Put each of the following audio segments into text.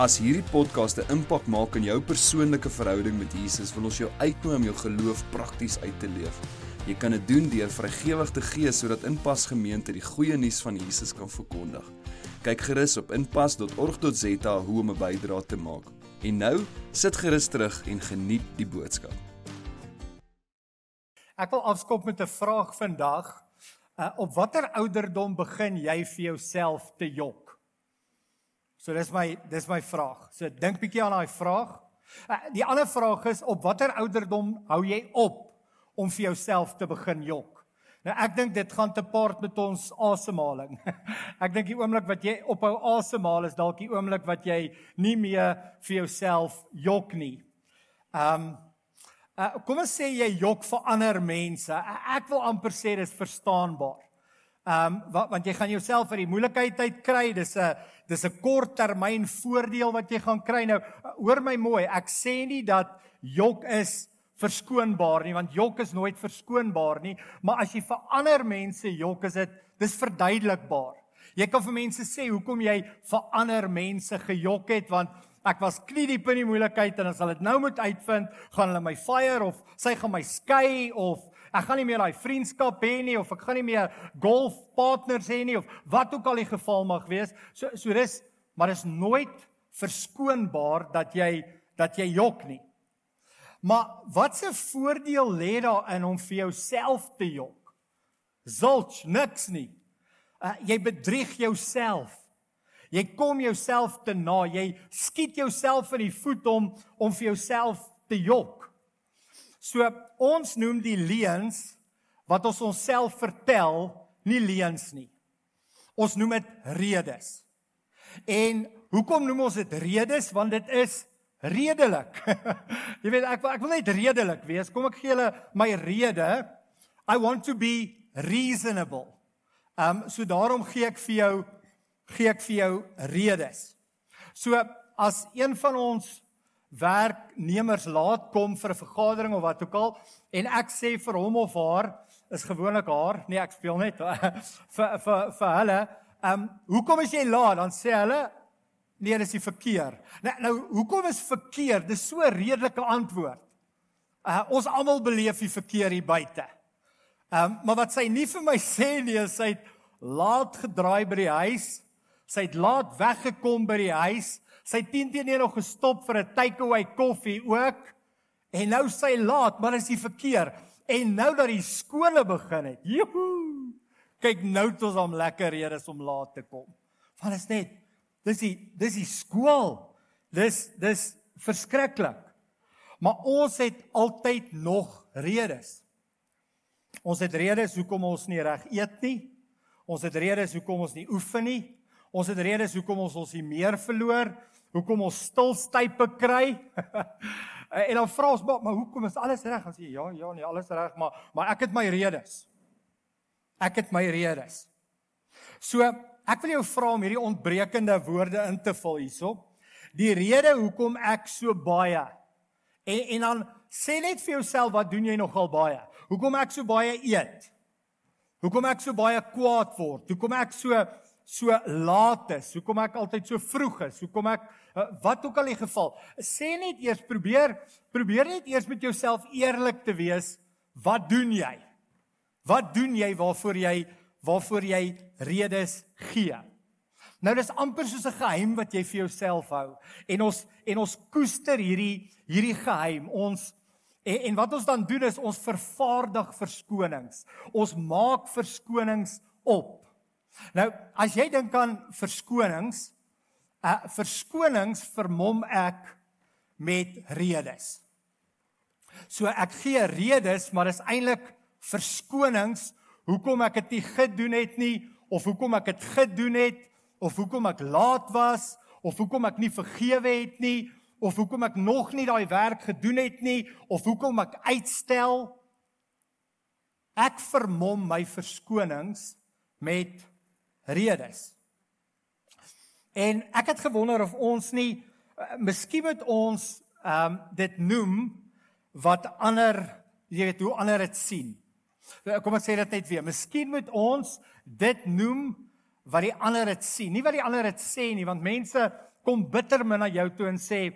As hierdie podcast 'n impak maak in jou persoonlike verhouding met Jesus, wil ons jou uitnooi om jou geloof prakties uit te leef. Jy kan dit doen deur vrygewig te gee sodat Inpas Gemeente die goeie nuus van Jesus kan verkondig. Kyk gerus op inpas.org.za hoe om 'n bydrae te maak. En nou, sit gerus terug en geniet die boodskap. Ek wil afskop met 'n vraag vandag. Uh, op watter ouderdom begin jy vir jouself te jok? So dis my dis my vraag. So dink bietjie aan daai vraag. Uh, die ander vraag is op watter ouderdom hou jy op om vir jouself te begin jok? Nou ek dink dit gaan te paart met ons asemhaling. ek dink die oomblik wat jy ophou asemhaal is dalk die oomblik wat jy nie meer vir jouself jok nie. Um uh, kom ons sê jy jok vir ander mense. Ek wil amper sê dis verstaanbaar. Ehm um, wat want jy gaan jouself uit die moeilikheid uit kry. Dis 'n dis 'n korttermyn voordeel wat jy gaan kry. Nou hoor my mooi, ek sê nie dat jok is verskoonbaar nie want jok is nooit verskoonbaar nie, maar as jy vir ander mense jok is dit dis verduidelikbaar. Jy kan vir mense sê hoekom jy vir ander mense gejok het want ek was knie diep in die moeilikheid en as hulle dit nou moet uitvind, gaan hulle my fire of sy gaan my skei of ek gaan nie meer daai vriendskap hê nie of ek gaan nie meer golfpartners hê nie of wat ook al die geval mag wees. So so dis maar is nooit verskoonbaar dat jy dat jy jok nie. Maar wat 'n voordeel lê daarin om vir jouself te jok? Zulch niks nie. Uh, jy bedrieg jouself. Jy kom jouself te na. Jy skiet jouself in die voet om om vir jouself te jok. So ons noem die leuns wat ons onsself vertel nie leuns nie. Ons noem dit redes. En hoekom noem ons dit redes? Want dit is redelik. Jy weet ek ek wil net redelik wees. Kom ek gee julle my rede. I want to be reasonable. Ehm um, so daarom gee ek vir jou gee ek vir jou redes. So as een van ons werknemers laat kom vir 'n vergadering of wat ook al en ek sê vir hom of haar is gewoonlik haar nee ek speel net vir vir vir hulle ehm um, hoekom is jy laat? Dan sê hulle nee dis die verkeer. Nou nou hoekom is verkeer? Dis so 'n redelike antwoord. Uh, ons almal beleef die verkeer hier buite. Ehm um, maar wat sy nie vir my sê nie sy het laat gedraai by die huis sy het laat weggekom by die huis Sy het teen teen nog gestop vir 'n takeaway koffie ook. En nou sy laat, maar is die verkeer. En nou dat die skole begin het. Joho! Kyk nou het ons om lekker redes om laat te kom. Want is net dis die dis die skool. Dis dis verskriklik. Maar ons het altyd nog redes. Ons het redes hoekom ons nie reg eet nie. Ons het redes hoekom ons nie oefen nie. Ons het redes hoekom ons ons nie meer verloor hoekom ons stilstype kry. en dan vra ons maar, maar hoekom is alles reg? Dan sê jy ja, ja, nee, alles reg, maar maar ek het my redes. Ek het my redes. So, ek wil jou vra om hierdie ontbrekende woorde in te vul hierso. Die rede hoekom ek so baie en en dan sê net vir jouself wat doen jy nogal baie? Hoekom ek so baie eet? Hoekom ek so baie kwaad word? Hoekom ek so so laat is? Hoekom ek altyd so vroeg is? Hoekom ek eh, wat ook al die geval? Sê net eers probeer probeer net eers met jouself eerlik te wees. Wat doen jy? Wat doen jy waarvoor jy waarvoor jy redes gee? Nou dis amper soos 'n geheim wat jy vir jouself hou. En ons en ons koester hierdie hierdie geheim. Ons en, en wat ons dan doen is ons vervaardig verskonings. Ons maak verskonings op. Nou, as jy dink aan verskonings, uh verskonings vermom ek met redes. So ek gee redes, maar dis eintlik verskonings hoekom ek dit nie gedoen het nie of hoekom ek dit gedoen het of hoekom ek laat was of hoekom ek nie vergewe het nie of hoekom ek nog nie daai werk gedoen het nie of hoekom ek uitstel. Ek vermom my verskonings met redes. En ek het gewonder of ons nie uh, miskien moet ons ehm um, dit noem wat ander jy weet hoe ander dit sien. Kom ek sê dit net weer. Miskien moet ons dit noem wat die ander dit sien, nie wat die ander dit sê nie, want mense kom bitter min na jou toe en sê,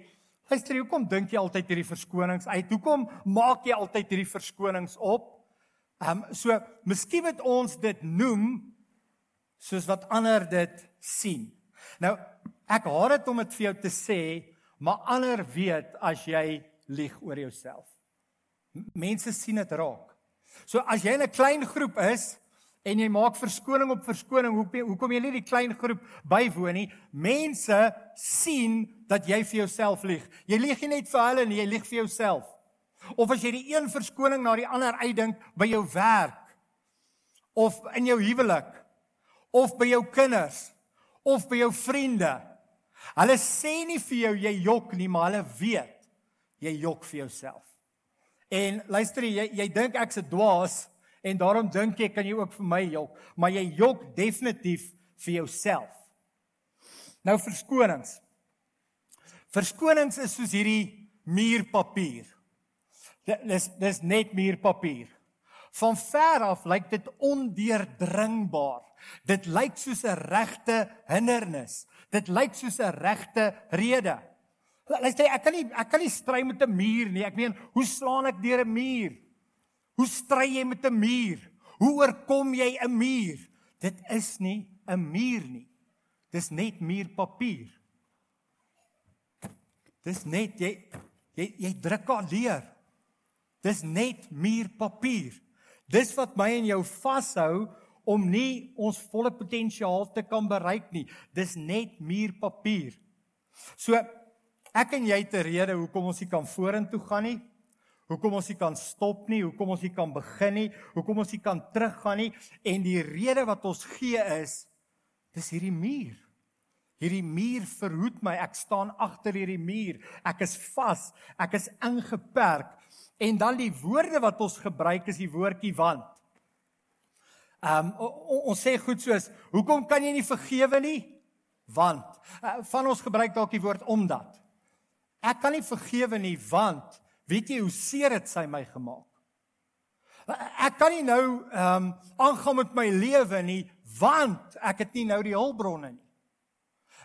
"Luister, hoekom dink jy altyd hierdie verskonings uit? Hoekom maak jy altyd hierdie verskonings op?" Ehm um, so, miskien moet ons dit noem soos wat ander dit sien. Nou, ek haat dit om dit vir jou te sê, maar ander weet as jy lieg oor jouself. Mense sien dit raak. So as jy in 'n klein groep is, en jy maak verskoning op verskoning hoe hoekom jy nie die klein groep bywoon nie mense sien dat jy vir jouself lieg jy lieg nie net vir hulle nie jy lieg vir jouself of as jy die een verskoning na die ander uitdink by jou werk of in jou huwelik of by jou kinders of by jou vriende hulle sê nie vir jou jy jok nie maar hulle weet jy jok vir jouself en luister jy jy dink ek's 'n dwaas en daarom dink jy kan jy ook vir my jok, maar jy jok definitief vir jouself. Nou verskonings. Verskonings is soos hierdie muurpapier. Dis dis net muurpapier. Van ver af lyk dit ondeurdringbaar. Dit lyk soos 'n regte hindernis. Dit lyk soos 'n regte rede. Luister, ek kan nie ek kan nie stry met 'n muur nie. Ek meen, hoe slaan ek deur 'n muur? Hoe stry jy met 'n muur? Hoe oorkom jy 'n muur? Dit is nie 'n muur nie. Dis net muurpapier. Dis net jy jy jy druk al leer. Dis net muurpapier. Dis wat my en jou vashou om nie ons volle potensiaal te kan bereik nie. Dis net muurpapier. So ek en jy te rede hoekom ons nie kan vorentoe gaan nie. Hoekom ons nie kan stop nie, hoekom ons nie kan begin nie, hoekom ons nie kan teruggaan nie en die rede wat ons gee is dis hierdie muur. Hierdie muur verhoed my. Ek staan agter hierdie muur. Ek is vas. Ek is ingeperk. En dan die woorde wat ons gebruik is die woordjie want. Ehm um, ons sê goed soos hoekom kan jy nie vergewe nie? Want uh, van ons gebruik dalk die woord omdat. Ek kan nie vergewe nie want Weet jy hoe seer dit sy my gemaak? Ek kan nie nou ehm um, aangaan met my lewe nie want ek het nie nou die hulpbronne nie.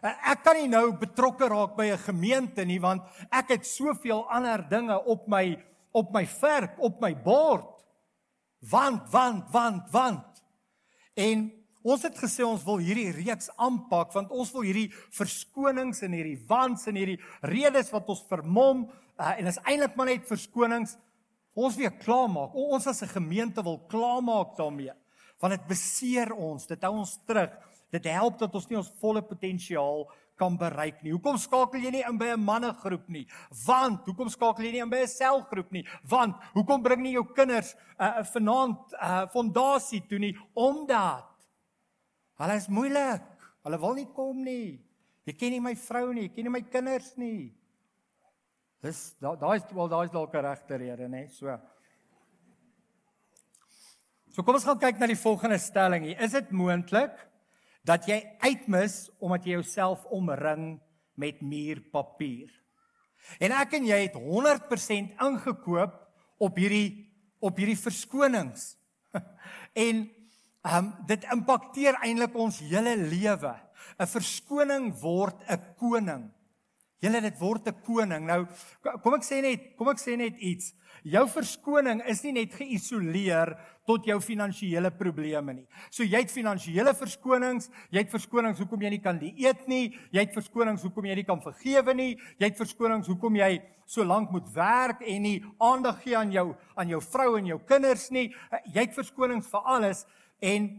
Ek kan nie nou betrokke raak by 'n gemeente nie want ek het soveel ander dinge op my op my verk, op my bord. Want want want want. En ons het gesê ons wil hierdie reeks aanpak want ons wil hierdie verskonings en hierdie wants en hierdie redes wat ons vermom uh, en is eintlik maar net verskonings ons weer klaarmaak. Ons as 'n gemeente wil klaarmaak daarmee. Want dit beseer ons, dit hou ons terug. Dit help dat ons nie ons volle potensiaal kan bereik nie. Hoekom skakel jy nie in by 'n mannegroep nie? Want hoekom skakel jy nie in by 'n selgroep nie? Want hoekom bring nie jou kinders 'n uh, vanaand 'n uh, fondasie toe nie omdat hulle is moeilik. Hulle wil nie kom nie. Jy ken nie my vrou nie, jy ken nie my kinders nie. Dis daai is wel daai is dalk 'n regte rede, nê? So. So kom ons gaan kyk na die volgende stelling. Is dit moontlik dat jy uitmis omdat jy jouself omring met muurpapier? En ek en jy het 100% ingekoop op hierdie op hierdie verskonings. en ehm um, dit impakteer eintlik ons hele lewe. 'n Verskoning word 'n koning. Julle dit word 'n koning. Nou kom ek sê net, kom ek sê net iets. Jou verskoning is nie net geïsoleer tot jou finansiële probleme nie. So jy het finansiële verskonings, jy het verskonings hoekom jy nie kan dieet nie, jy het verskonings hoekom jy nie kan vergewe nie, jy het verskonings hoekom jy so lank moet werk en nie aandag gee aan jou aan jou vrou en jou kinders nie. Jy het verskonings vir alles en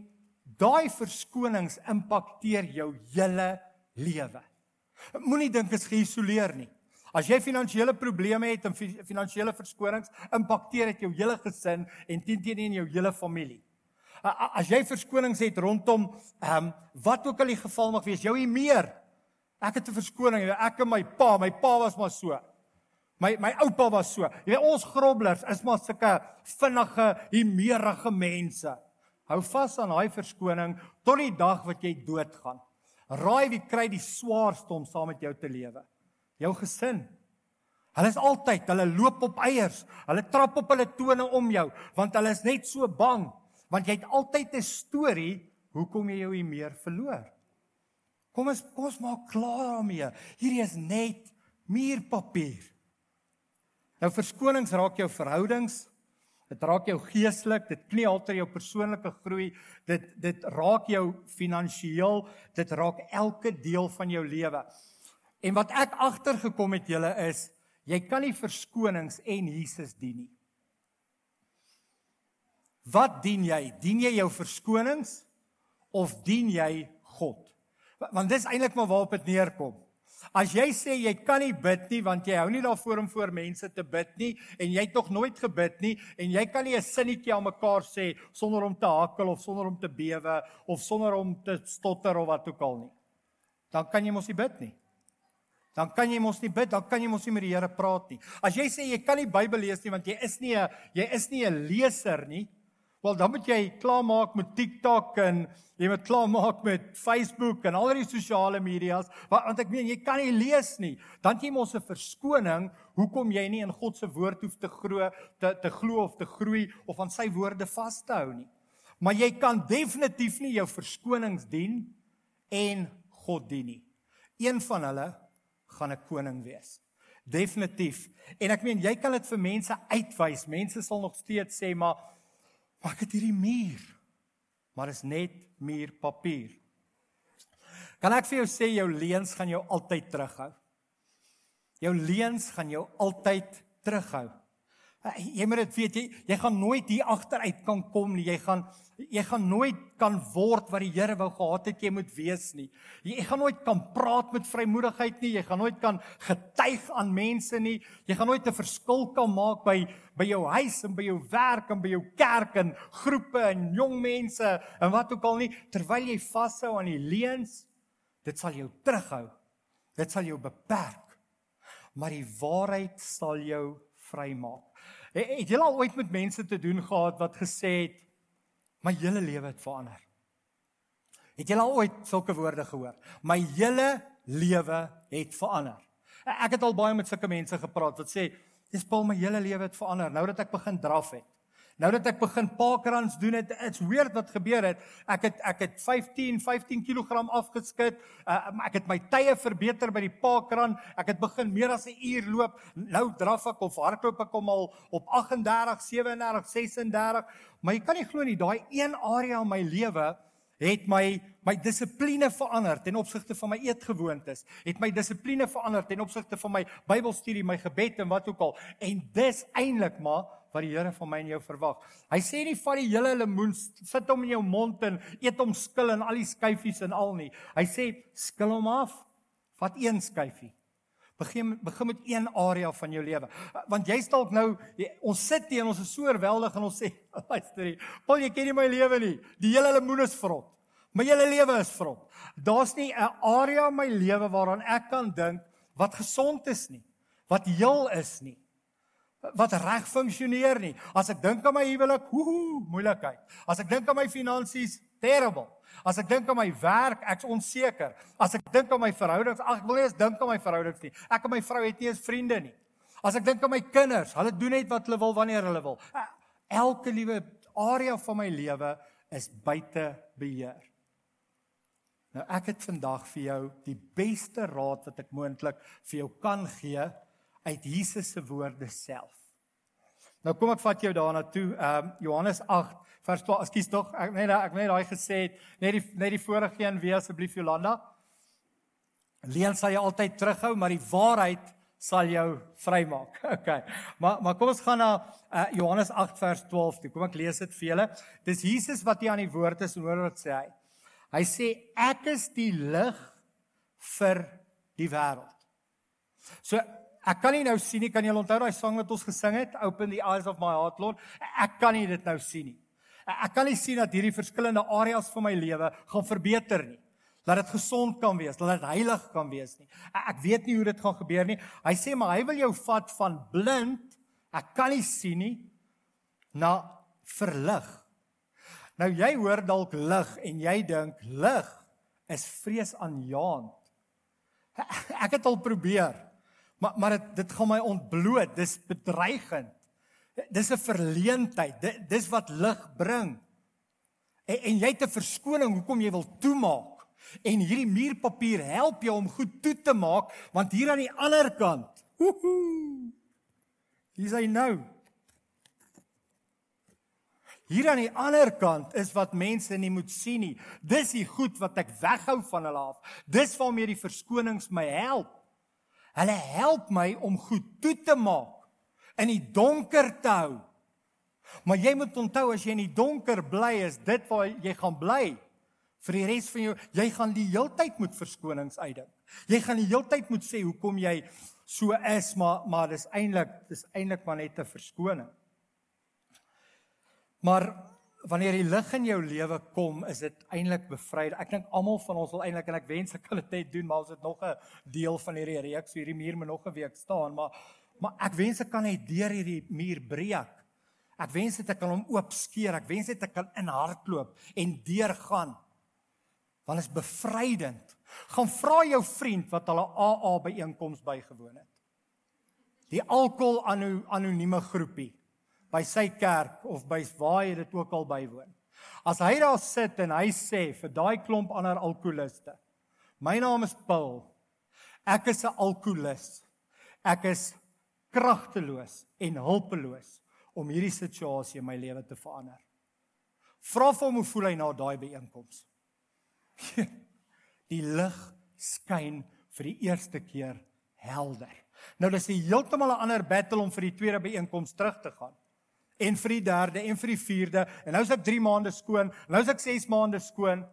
daai verskonings impakteer jou hele lewe. Moenie dink dit is geïsoleer nie. As jy finansiële probleme het en finansiële verskonings, impakteer dit jou hele gesin en teen in jou hele familie. As jy verskonings het rondom ehm um, wat ook al die geval mag wees, jou hier meer Ek het 'n verskoning, ek en my pa, my pa was maar so. My my oupa was so. Jy weet ons grobblers is maar sulke vinnige, himerige mense. Hou vas aan daai verskoning tot die dag wat jy doodgaan. Raai wie kry die swaarste om saam met jou te lewe? Jou gesin. Hulle is altyd, hulle loop op eiers. Hulle trap op hulle tone om jou want hulle is net so bang want jy het altyd 'n storie hoekom jy jou nie meer verloor. Kom ons kom ons maak klaar daarmee. Hierdie is net muurpapier. Nou verskonings raak jou verhoudings, dit raak jou geestelik, dit knie alter jou persoonlike groei, dit dit raak jou finansiëel, dit raak elke deel van jou lewe. En wat ek agtergekom het julle is, jy kan nie verskonings en Jesus dien nie. Wat dien jy? Dien jy jou verskonings of dien jy God? Want dis eintlik maar waarop dit neerkom. As jy sê jy kan nie bid nie want jy hou nie daarvoor om voor mense te bid nie en jy het nog nooit gebid nie en jy kan nie 'n sinnetjie aan mekaar sê sonder om te hakkel of sonder om te bewe of sonder om te stotter of wat ook al nie. Dan kan jy mos nie bid nie. Dan kan jy mos nie bid, dan kan jy mos nie met die Here praat nie. As jy sê jy kan nie Bybel lees nie want jy is nie 'n jy is nie 'n leser nie, Wel dan moet jy klaarmaak met TikTok en jy moet klaarmaak met Facebook en al die sosiale media's want ek meen jy kan nie lees nie. Dan jy mos 'n verskoning hoekom jy nie in God se woord hoef te glo te te glo of te groei of aan sy woorde vas te hou nie. Maar jy kan definitief nie jou verskonings dien en God dien nie. Een van hulle gaan 'n koning wees. Definitief. En ek meen jy kan dit vir mense uitwys. Mense sal nog steeds sê maar ek het hierdie muur. Maar is net muur papier. Kan ek vir jou sê jou leuns gaan jou altyd terughou? Jou leuns gaan jou altyd terughou. Jy moet dit weet jy jy gaan nooit hier agteruit kan kom nie. Jy gaan jy gaan nooit kan word wat die Here wou gehad het jy moet wees nie. Jy gaan nooit kan praat met vrymoedigheid nie. Jy gaan nooit kan getuig aan mense nie. Jy gaan nooit 'n verskil kan maak by by jou huis en by jou werk en by jou kerk en groepe en jong mense en wat ook al nie terwyl jy vashou aan die leuns. Dit sal jou terughou. Dit sal jou beperk. Maar die waarheid sal jou vrymaak. Het jy al ooit met mense te doen gehad wat gesê het My hele lewe het verander. Het jy al ooit sulke woorde gehoor? My hele lewe het verander. Ek het al baie met sulke mense gepraat wat sê, "Dis Paul, my hele lewe het verander nou dat ek begin draf het." Nou dat ek begin parkruns doen het, it's weird wat gebeur het. Ek het ek het 15 15 kg afgeskit. Uh, ek het my tye verbeter by die parkrun. Ek het begin meer as 'n uur loop. Nou draf ek of hardloop ek om al op 38, 37, 36. Maar jy kan nie glo nie, daai een area in my lewe het my my dissipline verander ten opsigte van my eetgewoontes. Het my dissipline verander ten opsigte van my Bybelstudie, my gebed en wat ook al. En dis eintlik maar wat die Here van my en jou verwag. Hy sê nie vat die hele lemoen sit hom in jou mond en eet hom skil en al die skyfies en al nie. Hy sê skil hom af. Vat een skyfie. Begin begin met een area van jou lewe. Want jy dalk nou jy, ons sit hier en ons is so oorweldig en ons sê luister hier. Paul jy ken nie my lewe nie. Die hele lemoen is vrot. My hele lewe is vrot. Daar's nie 'n area in my lewe waaraan ek kan dink wat gesond is nie. Wat heel is nie wat reg funksioneer nie. As ek dink aan my huwelik, hoe moeilikheid. As ek dink aan my finansies, terrible. As ek dink aan my werk, ek's onseker. As ek dink aan my verhoudings, ag ek wil nie eens dink aan my verhoudings nie. Ek en my vrou het nie eens vriende nie. As ek dink aan my kinders, hulle doen net wat hulle wil wanneer hulle wil. Elke liewe area van my lewe is buite beheer. Nou ek het vandag vir jou die beste raad wat ek moontlik vir jou kan gee uit Jesus se woorde self. Nou kom ek vat jou daarna toe. Ehm um, Johannes 8 vers 12. Ekskuus tog. Ek net ek net daai gesê het, net die net die vorige een weer asseblief Jolanda. Leen sal jy altyd terughou, maar die waarheid sal jou vrymaak. OK. Maar maar kom ons gaan na uh, Johannes 8 vers 12 toe. Kom ek lees dit vir julle. Dis Jesus wat hier aan die woord is en hoor wat sê hy. Hy sê ek is die lig vir die wêreld. So ek kan nie nou sien nie, kan jy onthou daai sang wat ons gesing het, Open the eyes of my heart Lord? Ek kan nie dit nou sien nie. Ek kan nie sien dat hierdie verskillende areas van my lewe gaan verbeter nie. dat dit gesond kan wees, dat dit heilig kan wees nie. Ek weet nie hoe dit gaan gebeur nie. Hy sê maar hy wil jou vat van blind, ek kan nie sien nie, na verlig. Nou jy hoor dalk lig en jy dink lig is vreesaanjaend. Ek het al probeer. Maar maar dit dit gaan my ontbloot. Dis bedreigend. Dis 'n verleentheid. Dis wat lig bring. En, en jy het 'n verskoning hoekom jy wil toemaak. En hierdie muurpapier help jou om goed toe te maak want hier aan die ander kant. Hier's hy nou. Hier aan die ander kant is wat mense nie moet sien nie. Dis die goed wat ek weghou van hulle af. Dis waarmee die verskonings my help. Hulle help my om goed toe te maak in die donker te hou. Maar jy moet onthou as jy in die donker bly is dit waar jy gaan bly vir die res van jou jy gaan die heeltyd moet verskonings uitdink. Jy gaan die heeltyd moet sê hoekom jy so is maar maar dis eintlik dis eintlik maar net 'n verskoning. Maar wanneer die lig in jou lewe kom, is dit eintlik bevryding. Ek dink almal van ons wil eintlik en ek wens ek kan dit net doen, maar ons het nog 'n deel van hierdie reeks, hierdie muur moet nog 'n week staan, maar maar ek wens ek kan net deur hierdie muur breek. Ek wens dit ek kan hom oop skeer. Ek wens dit ek kan in hardloop en deurgaan. Want dit is bevrydend. Gaan vra jou vriend wat hulle AA byeenkoms bygewoon het. Die alkohol anonieme groepie by sy kerk of by waar hy dit ook al bywoon. As hy daar sit en hy sê vir daai klomp ander alkoholiste. My naam is Paul. Ek is 'n alkoholis. Ek is kragteloos en hulpeloos om hierdie situasie in my lewe te verander. Vra vir hom hoe voel hy na daai byeenkoms. Die lig skyn vir die eerste keer helder. Nou dis 'n heeltemal 'n ander battle om vir die tweede byeenkoms terug te gaan en vir die derde en vir die vierde en nou is ek 3 maande skoon, nou is ek 6 maande skoon.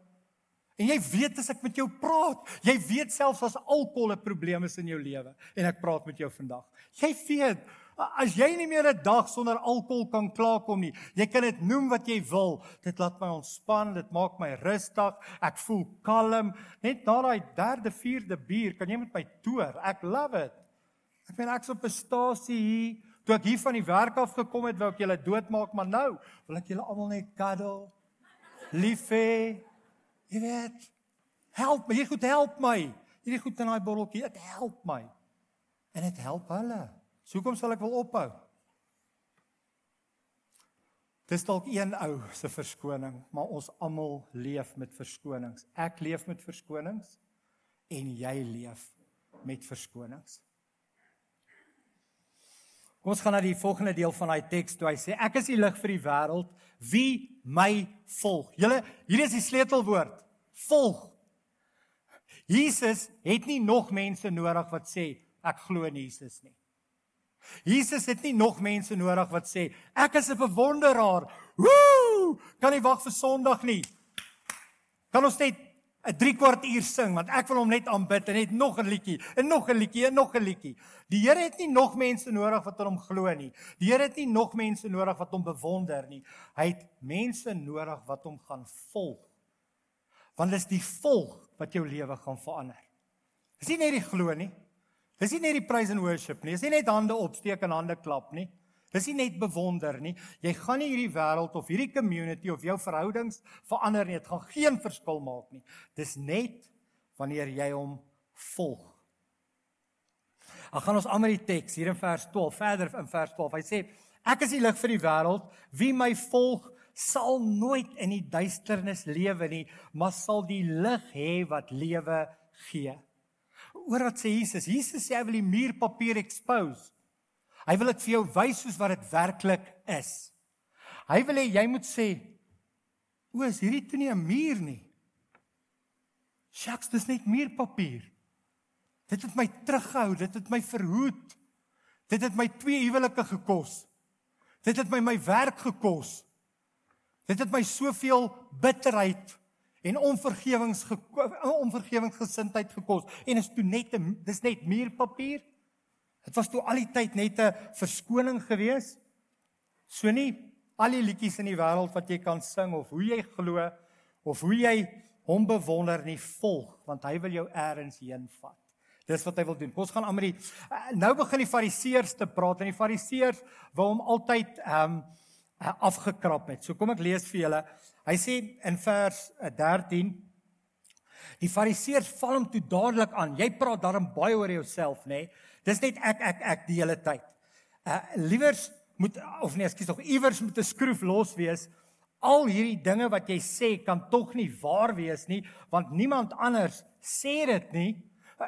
En jy weet as ek met jou praat, jy weet selfs as alkohol 'n probleem is in jou lewe en ek praat met jou vandag. Jy weet as jy nie meer 'n dag sonder alkohol kan klaarkom nie, jy kan dit noem wat jy wil, dit laat my ontspan, dit maak my rustig, ek voel kalm. Net na daai derde, vierde bier kan jy met my toer. Ek love it. Ek meen ek's op 'n stasie hier Toe ek hier van die werk af gekom het, wou ek julle doodmaak, maar nou wil ek julle almal net cuddle. Lief hê. Jy weet, help my, jy goed help my. Hierdie goed in daai botteltjie, dit help my. En dit help hulle. So hoekom sal ek wil ophou? Dis dalk een ou se verskoning, maar ons almal leef met verskonings. Ek leef met verskonings en jy leef met verskonings. Kom ons gaan na die volgende deel van daai teks toe hy sê ek is die lig vir die wêreld wie my volg. Julle hier is die sleutelwoord volg. Jesus het nie nog mense nodig wat sê ek glo in Jesus nie. Jesus het nie nog mense nodig wat sê ek is 'n bewonderaar. Woe! Kan nie wag vir Sondag nie. Kan ons net 'n 3 kwart uur sing want ek wil hom net aanbid en net nog 'n liedjie en nog 'n liedjie en nog 'n liedjie. Die Here het nie nog mense nodig wat hom glo nie. Die Here het nie nog mense nodig wat hom bewonder nie. Hy het mense nodig wat hom gaan volg. Want dit is die volg wat jou lewe gaan verander. Dis nie net die glo nie. Dis nie net die praise and worship nie. Dis nie net hande opsteek en hande klap nie. Dis nie net bewonder nie. Jy gaan nie hierdie wêreld of hierdie community of jou verhoudings verander nie. Dit gaan geen verskil maak nie. Dis net wanneer jy hom volg. Ag gaan ons aan met die teks hier in vers 12, verder in vers 12. Hy sê: Ek is die lig vir die wêreld. Wie my volg, sal nooit in die duisternis lewe nie, maar sal die lig hê wat lewe gee. Oor wat sê Jesus? Jesus sê hy wil die muurpapier expose. Hy wil dit vir jou wys soos wat dit werklik is. Hy wil hê jy moet sê: "O, is hierdie toe nie 'n muur nie. Shucks, dis net muurpapier. Dit het my teruggehou, dit het my verhoed. Dit het my twee huwelike gekos. Dit het my my werk gekos. Dit het my soveel bitterheid en onvergewings onvergewingsgesindheid gekos en is toe net dis net muurpapier. Dit was toe al die tyd net 'n verskoning gewees. So nie al die liedjies in die wêreld wat jy kan sing of hoe jy glo of hoe jy hom bewonder nie, volg, want hy wil jou eers heen vat. Dis wat hy wil doen. Ons gaan aan met die uh, nou begin die fariseërs te praat en die fariseërs wou hom altyd ehm um, afgekrap het. So kom ek lees vir julle. Hy sê in vers 13 Die fariseërs val hom toe dadelik aan. Jy praat daarom baie oor jouself, nê? Nee? Dis net ek ek ek die hele tyd. Uh liewers moet of nee, ekskuus, nog iewers moet 'n skroef los wees. Al hierdie dinge wat jy sê kan tog nie waar wees nie, want niemand anders sê dit nie.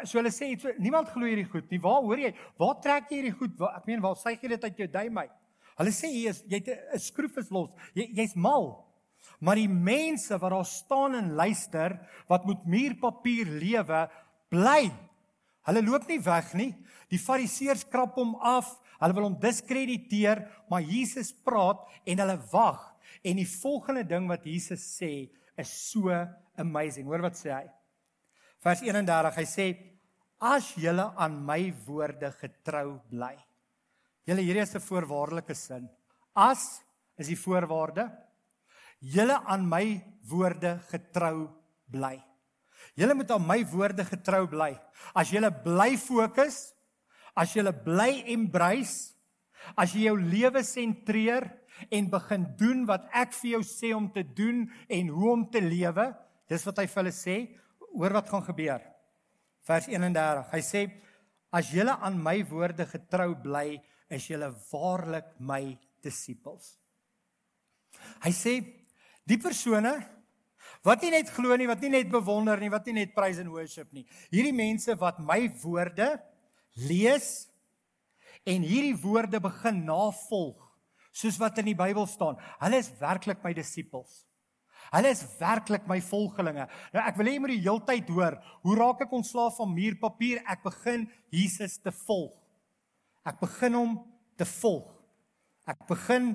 So hulle sê so, niemand glo hierdie goed nie. Waar hoor jy? Waar trek jy hierdie goed? Waar, ek meen, waar suig jy dit uit jou duim uit? Hulle sê jy is jy 'n skroef is los. Jy jy's mal. Maar die mense wat daar staan en luister, wat met muurpapier lewe, bly. Hulle loop nie weg nie. Die fariseërs krap hom af. Hulle wil hom diskrediteer, maar Jesus praat en hulle wag. En die volgende ding wat Jesus sê is so amazing. Hoor wat sê hy? Vers 31. Hy sê: "As julle aan my woorde getrou bly." Julle hierdie is 'n voorwaardelike sin. As is die voorwaarde. Julle aan my woorde getrou bly. Julle moet aan my woorde getrou bly. As julle bly fokus, as julle bly embrace, as jy jou lewe sentreer en begin doen wat ek vir jou sê om te doen en hoe om te lewe, dis wat hy vir hulle sê, hoor wat gaan gebeur. Vers 31. Hy sê as julle aan my woorde getrou bly, is julle waarlik my disippels. Hy sê die persone wat nie net glo nie, wat nie net bewonder nie, wat nie net prys en worship nie. Hierdie mense wat my woorde lees en hierdie woorde begin navolg soos wat in die Bybel staan. Hulle is werklik my disippels. Hulle is werklik my volgelinge. Nou ek wil hê jy moet die heeltyd hoor, hoe raak ek ontslaaf van muurpapier? Ek begin Jesus te volg. Ek begin hom te volg. Ek begin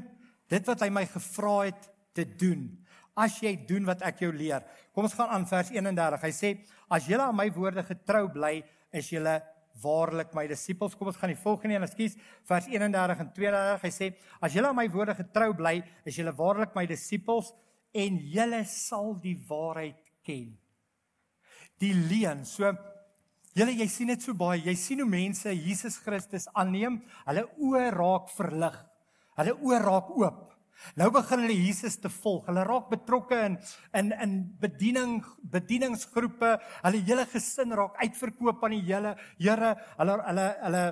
dit wat hy my gevra het te doen. As jy doen wat ek jou leer. Kom ons gaan aan vers 31. Hy sê as julle aan my woorde getrou bly, is julle waarlik my disippels. Kom ons gaan die volgende een, ekskuus, vers 31 en 32. Hy sê: As julle aan my woorde getrou bly, is julle waarlik my disippels en julle sal die waarheid ken. Die leuen. So julle jy sien dit so baie. Jy sien hoe mense Jesus Christus aanneem, hulle oë raak verlig. Hulle oë raak oop. Nou begin hulle Jesus te volg. Hulle raak betrokke in in in bediening bedieningsgroepe. Hulle hele gesin raak uitverkoop aan die hele Here. Hulle hulle hulle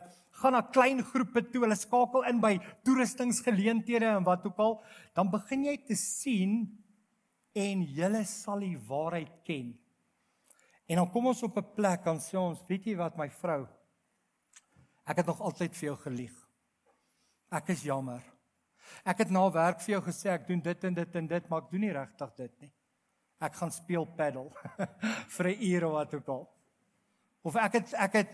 gaan na klein groepe toe. Hulle skakel in by toeristingsgeleenthede en wat ook al. Dan begin jy te sien en julle sal die waarheid ken. En dan kom ons op 'n plek en sê ons, weet jy wat my vrou? Ek het nog altyd vir jou gelieg. Ek is jammer. Ek het na werk vir jou gesê ek doen dit en dit en dit, maar ek doen nie regtig dit nie. Ek gaan speel paddle vir 'n uur of wat ook al. Of ek het ek het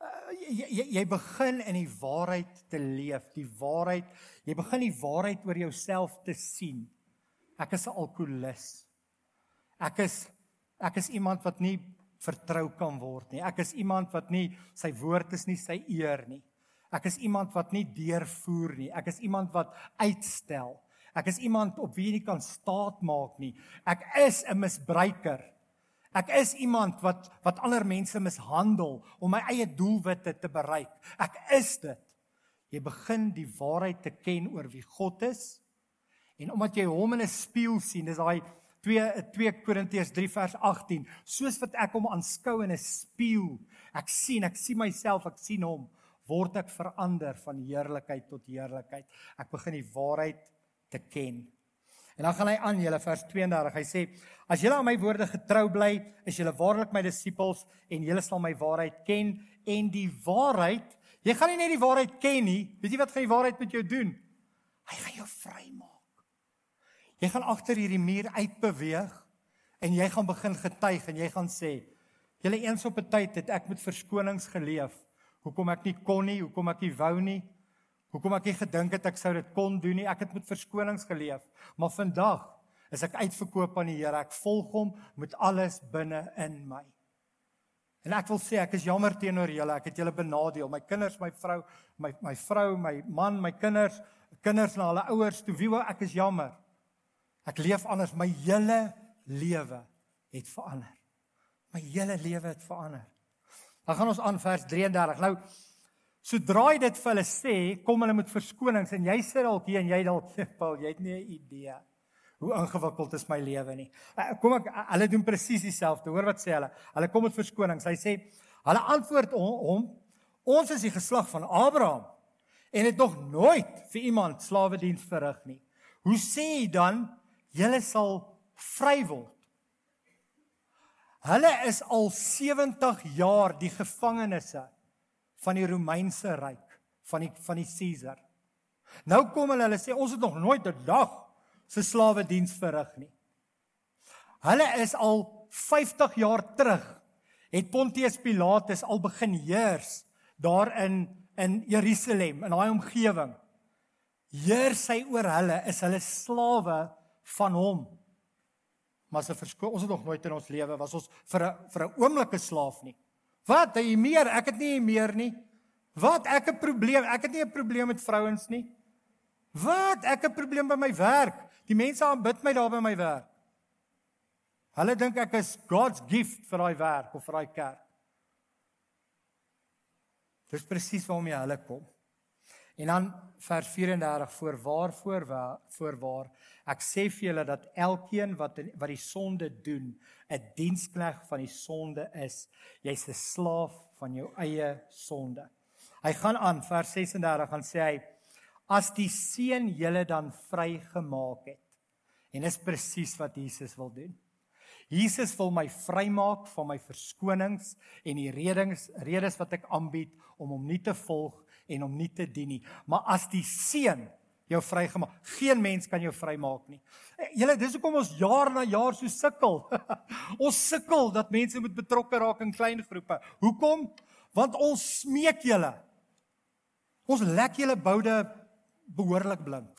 uh, jy, jy begin in die waarheid te leef, die waarheid. Jy begin die waarheid oor jouself te sien. Ek is 'n alkolikus. Ek is ek is iemand wat nie vertrou kan word nie. Ek is iemand wat nie sy woord is nie sy eer nie. Ek is iemand wat nie deurvoer nie. Ek is iemand wat uitstel. Ek is iemand op wie jy nie kan staat maak nie. Ek is 'n misbruiker. Ek is iemand wat wat ander mense mishandel om my eie doelwitte te bereik. Ek is dit. Jy begin die waarheid te ken oor wie God is en omdat jy hom in 'n spieël sien, dis daai 2 2 Korintiërs 3 vers 18, soos wat ek hom aanskou in 'n spieël. Ek sien, ek sien myself, ek sien hom word ek verander van heerlikheid tot heerlikheid. Ek begin die waarheid te ken. En dan gaan hy aan julle vers 32. Hy sê: "As julle aan my woorde getrou bly, is julle waarlik my disippels en julle sal my waarheid ken en die waarheid, jy gaan nie net die waarheid ken nie. Weet jy wat gaan die waarheid met jou doen? Hy gaan jou vrymaak. Jy gaan agter hierdie muur uitbeweeg en jy gaan begin getuig en jy gaan sê: "Julle eens op 'n tyd het ek met verskonings geleef." Hoekom ek nie kon nie, hoekom ek nie wou nie. Hoekom ek nie gedink het ek sou dit kon doen nie. Ek het met verskonings geleef. Maar vandag is ek uitverkoop aan die Here. Ek volg hom met alles binne in my. En ek wil sê ek is jammer teenoor julle. Ek het julle benadeel. My kinders, my vrou, my my vrou, my man, my kinders, kinders na hulle ouers toe. Wie wou ek is jammer. Ek leef anders my hele lewe het verander. My hele lewe het verander. Dan gaan ons aan vers 33. Nou sodra jy dit vir hulle sê, kom hulle met verskonings en jy sit dalk hier en jy dalk Paul, jy het nie 'n idee hoe ingewikkeld is my lewe nie. Eh, kom ek hulle doen presies dieselfde. Hoor wat sê hulle? Hulle kom met verskonings. Hy sê hulle antwoord hom ons is die geslag van Abraham en het nog nooit vir iemand slawe diens verrig nie. Hoe sê jy dan julle sal vry word? Hulle is al 70 jaar die gevangenes van die Romeinse ryk, van die van die Caesar. Nou kom hulle, hulle sê ons het nog nooit 'n dag se slawe diens verrig nie. Hulle is al 50 jaar terug het Pontius Pilatus al begin heers daar in in Jerusalem in daai omgewing. Heers hy oor hulle, is hulle slawe van hom. Maar se verskoon ons het nog nooit in ons lewe was ons vir 'n vir 'n oomblike slaaf nie. Wat, jy meer, ek het nie meer nie. Wat, ek 'n probleem, ek het nie 'n probleem met vrouens nie. Wat, ek 'n probleem by my werk. Die mense aanbid my daar by my werk. Hulle dink ek is God's gift vir daai werk of vir daai kerk. Dis presies waarom jy hulle kom. En dan vers 34 voor waar voor waar voor waar ek sê vir julle dat elkeen wat wat die sonde doen 'n dienskneg van die sonde is jy's 'n slaaf van jou eie sonde. Hy gaan aan vers 36 gaan sê hy as die seun julle dan vrygemaak het en dis presies wat Jesus wil doen. Jesus wil my vrymaak van my verskonings en die redes redes wat ek aanbied om hom nie te volg en hom nie te dien nie. Maar as die seun jou vrygemaak, geen mens kan jou vrymaak nie. Eh, julle, dis hoekom ons jaar na jaar so sukkel. ons sukkel dat mense moet betrokke raak in klein groepe. Hoekom? Want ons smeek julle. Ons lek julle boude behoorlik blink.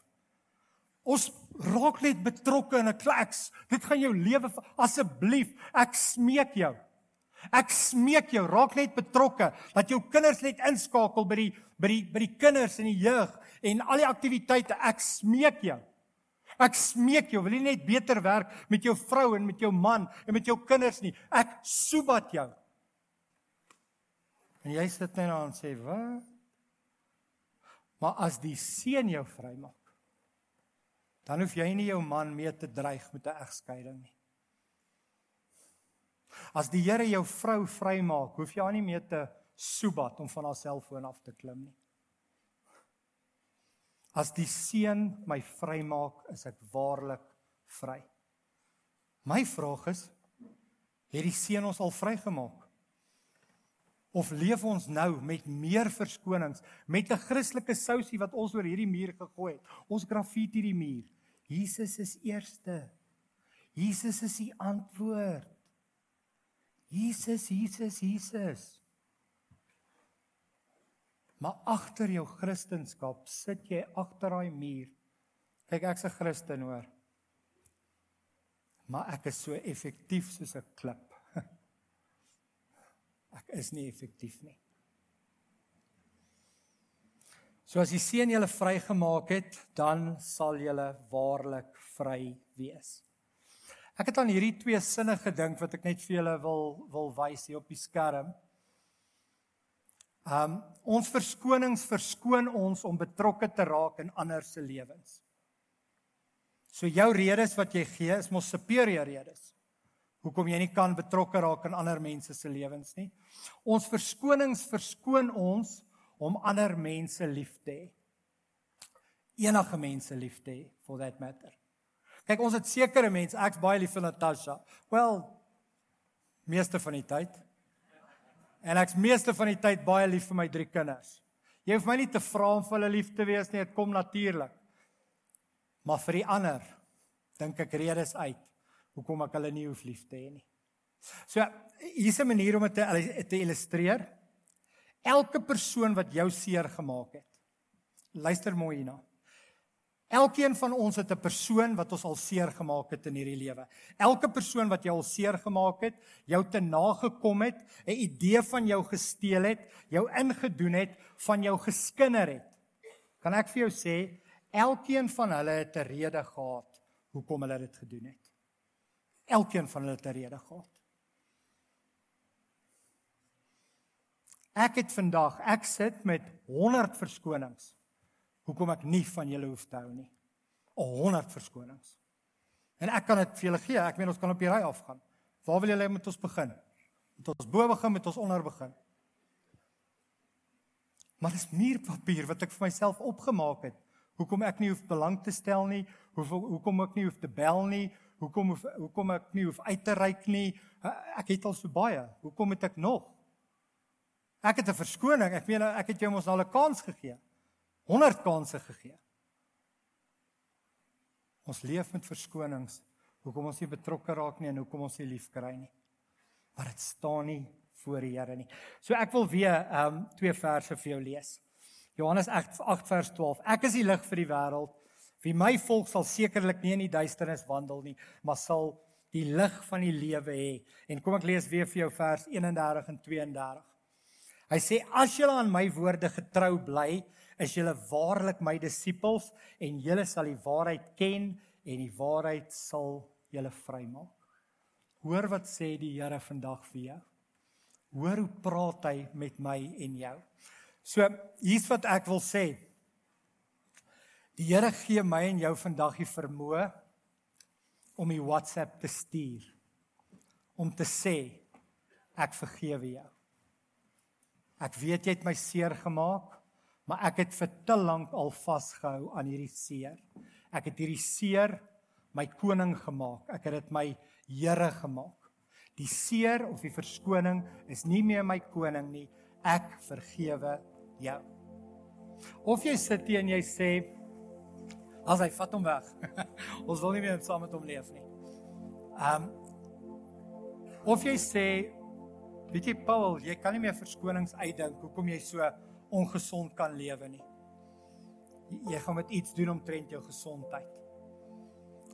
Ons raak net betrokke in 'n klaks. Dit gaan jou lewe asseblief, ek smeek jou. Ek smeek jou, raak net betrokke dat jou kinders net inskakel by die by die by die kinders en die jeug en al die aktiwiteite. Ek smeek jou. Ek smeek jou, wil jy net beter werk met jou vrou en met jou man en met jou kinders nie. Ek soebat jou. En jy sit net daar en sê, "Wat?" Maar as die seun jou vrymaak, dan hoef jy nie jou man mee te dreig met 'n egskeiding nie. As die Here jou vrou vrymaak, hoef jy haar nie meer te soebat om van haar selfoon af te klim nie. As die seun my vrymaak, is ek waarlik vry. My vraag is, het die seun ons al vrygemaak? Of leef ons nou met meer verskonings, met 'n Christelike sousie wat ons oor hierdie muur gegooi het? Ons grafiet hierdie muur. Jesus is eerste. Jesus is die antwoord. Jesus, Jesus, Jesus. Maar agter jou kristendom sit jy agter daai muur. Kyk, ek's 'n Christen hoor. Maar ek is so effektief soos 'n klip. Ek is nie effektief nie. So as die seun julle vrygemaak het, dan sal julle waarlik vry wees. Ek het aan hierdie twee sinne gedink wat ek net vir julle wil wil wys hier op die skerm. Um ons verskonings verskoon ons om betrokke te raak in ander se lewens. So jou redes wat jy gee is mos superior redes. Hoekom jy nie kan betrokke raak in ander mense se lewens nie. Ons verskonings verskoon ons om ander mense lief te hê. Enige mense lief te hê for that matter. Kyk, ons het sekere mense, ek's baie lief vir Natasha. Wel, meeste van die tyd. En ek's meeste van die tyd baie lief vir my drie kinders. Jy hoef my nie te vra om vir hulle lief te wees nie, dit kom natuurlik. Maar vir die ander dink ek redes uit hoekom ek hulle nie hoef lief te hê nie. So, hier's 'n manier om dit te, te illustreer. Elke persoon wat jou seer gemaak het. Luister mooi hierna. Elkeen van ons het 'n persoon wat ons al seer gemaak het in hierdie lewe. Elke persoon wat jou al seer gemaak het, jou te nagekom het, 'n idee van jou gesteel het, jou ingedoen het, van jou geskinder het. Kan ek vir jou sê, elkeen van hulle het 'n rede gehad hoekom hulle dit gedoen het. Elkeen van hulle het 'n rede gehad. Ek het vandag, ek sit met 100 verskonings. Hoekom ek nie van julle hoef te hou nie. 100 verskonings. En ek kan dit vir julle gee. Ek meen ons kan op die ry afgaan. Waar wil julle met ons begin? Met ons bo begin, met ons onder begin. Maar dis muurpapier wat ek vir myself opgemaak het. Hoekom ek nie hoef belang te stel nie, hoeveel hoekom ek nie hoef te bel nie, hoekom hoef, hoekom ek nie hoef uit te reik nie. Ek het al so baie. Hoekom het ek nog? Ek het 'n verskoning. Ek meen ek het jou mos al 'n kans gegee. 100 kansse gegee. Ons leef met verskonings. Hoekom ons nie betrokke raak nie en hoekom ons nie lief kry nie. Maar dit staan nie voor die Here nie. So ek wil weer ehm um, twee verse vir jou lees. Johannes 8, 8 vers 12. Ek is die lig vir die wêreld. Wie my volg sal sekerlik nie in die duisternis wandel nie, maar sal die lig van die lewe hê. En kom ek lees weer vir jou vers 31 en 32. Hy sê as julle aan my woorde getrou bly, is julle waarlik my disippels en julle sal die waarheid ken en die waarheid sal julle vrymaak. Hoor wat sê die Here vandag vir jou. Hoor hoe praat hy met my en jou. So hier's wat ek wil sê. Die Here gee my en jou vandag die vermoë om die WhatsApp te stuur om te sê ek vergewe jou. Ek weet jy het my seer gemaak, maar ek het vir te lank al vasgehou aan hierdie seer. Ek het hierdie seer my koning gemaak. Ek het dit my Here gemaak. Die seer of die verskoning is nie meer my koning nie. Ek vergewe jou. Of jy sit hier en jy sê as hy vat hom weg. Ons wil nie meer saam met hom leef nie. Um Of jy sê Weet jy Paul, jy kan nie meer verskonings uitdink hoekom jy so ongesond kan lewe nie. Jy gaan met iets doen omtrent jou gesondheid.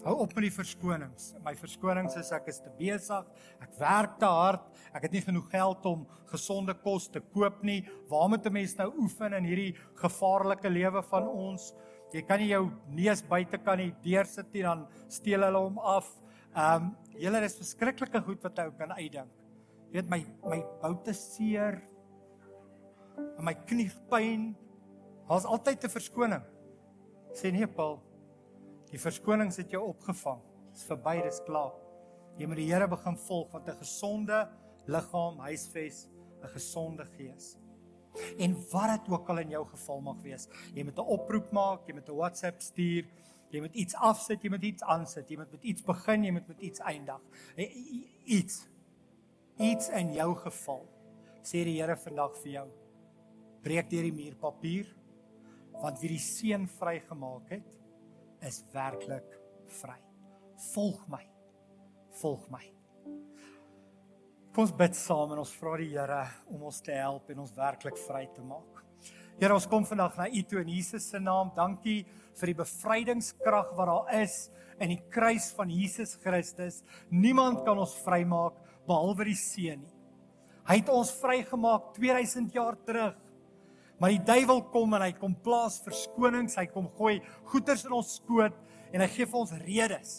Hou op met die verskonings. My verskonings is ek is te besig, ek werk te hard, ek het nie genoeg geld om gesonde kos te koop nie. Waar moet 'n mens nou oefen in hierdie gevaarlike lewe van ons? Jy kan nie jou neus buite kan nie deursit nie, dan steel hulle hom af. Ehm, um, julle is verskriklike goed wat ou kan uitdink. Jy weet my my boute seer. En my knie pyn. Daar's altyd 'n verskoning. Sê nee Paul. Die verskonings het jou opgevang. Dis verby, dis klaar. Jy moet die Here begin volg wat 'n gesonde liggaam huisves, 'n gesonde gees. En wat dit ook al in jou geval mag wees, jy moet 'n oproep maak, jy moet 'n WhatsApp stuur, jy moet iets afsit, jy moet iets aansit, jy moet met iets begin, jy moet met iets eindig. Iets iets in jou geval, sê die Here vandag vir jou. Breek deur die muurpapier want wie die seun vrygemaak het, is werklik vry. Volg my. Volg my. Kom ons bid saam en ons vra die Here om ons te help en ons werklik vry te maak. Here, ons kom vandag na U toe in Jesus se naam. Dankie vir die bevrydingskrag wat daar is in die kruis van Jesus Christus. Niemand kan ons vrymaak behalwe die seun nie. Hy het ons vrygemaak 2000 jaar terug. Maar die duiwel kom en hy kom plaas verskonings, hy kom gooi goeters in ons skoot en hy gee vir ons redes.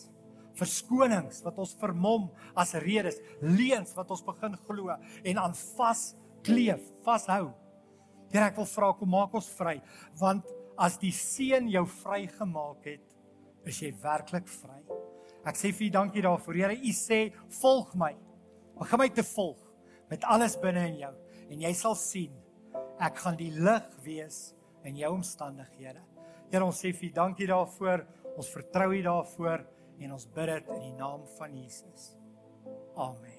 Verskonings wat ons vermom as redes, leuns wat ons begin glo en aan vas kleef, vashou. Here ek wil vra kom maak ons vry want as die seun jou vrygemaak het, is jy werklik vry. Ek sê vir U dankie daarvoor. Here, U sê volg my. Begin my te volg met alles binne in jou en jy sal sien ek gaan die lig wees in jou omstandighede. Here ons sê vir dankie daarvoor. Ons vertrou U daarvoor en ons bid dit in die naam van Jesus. Amen.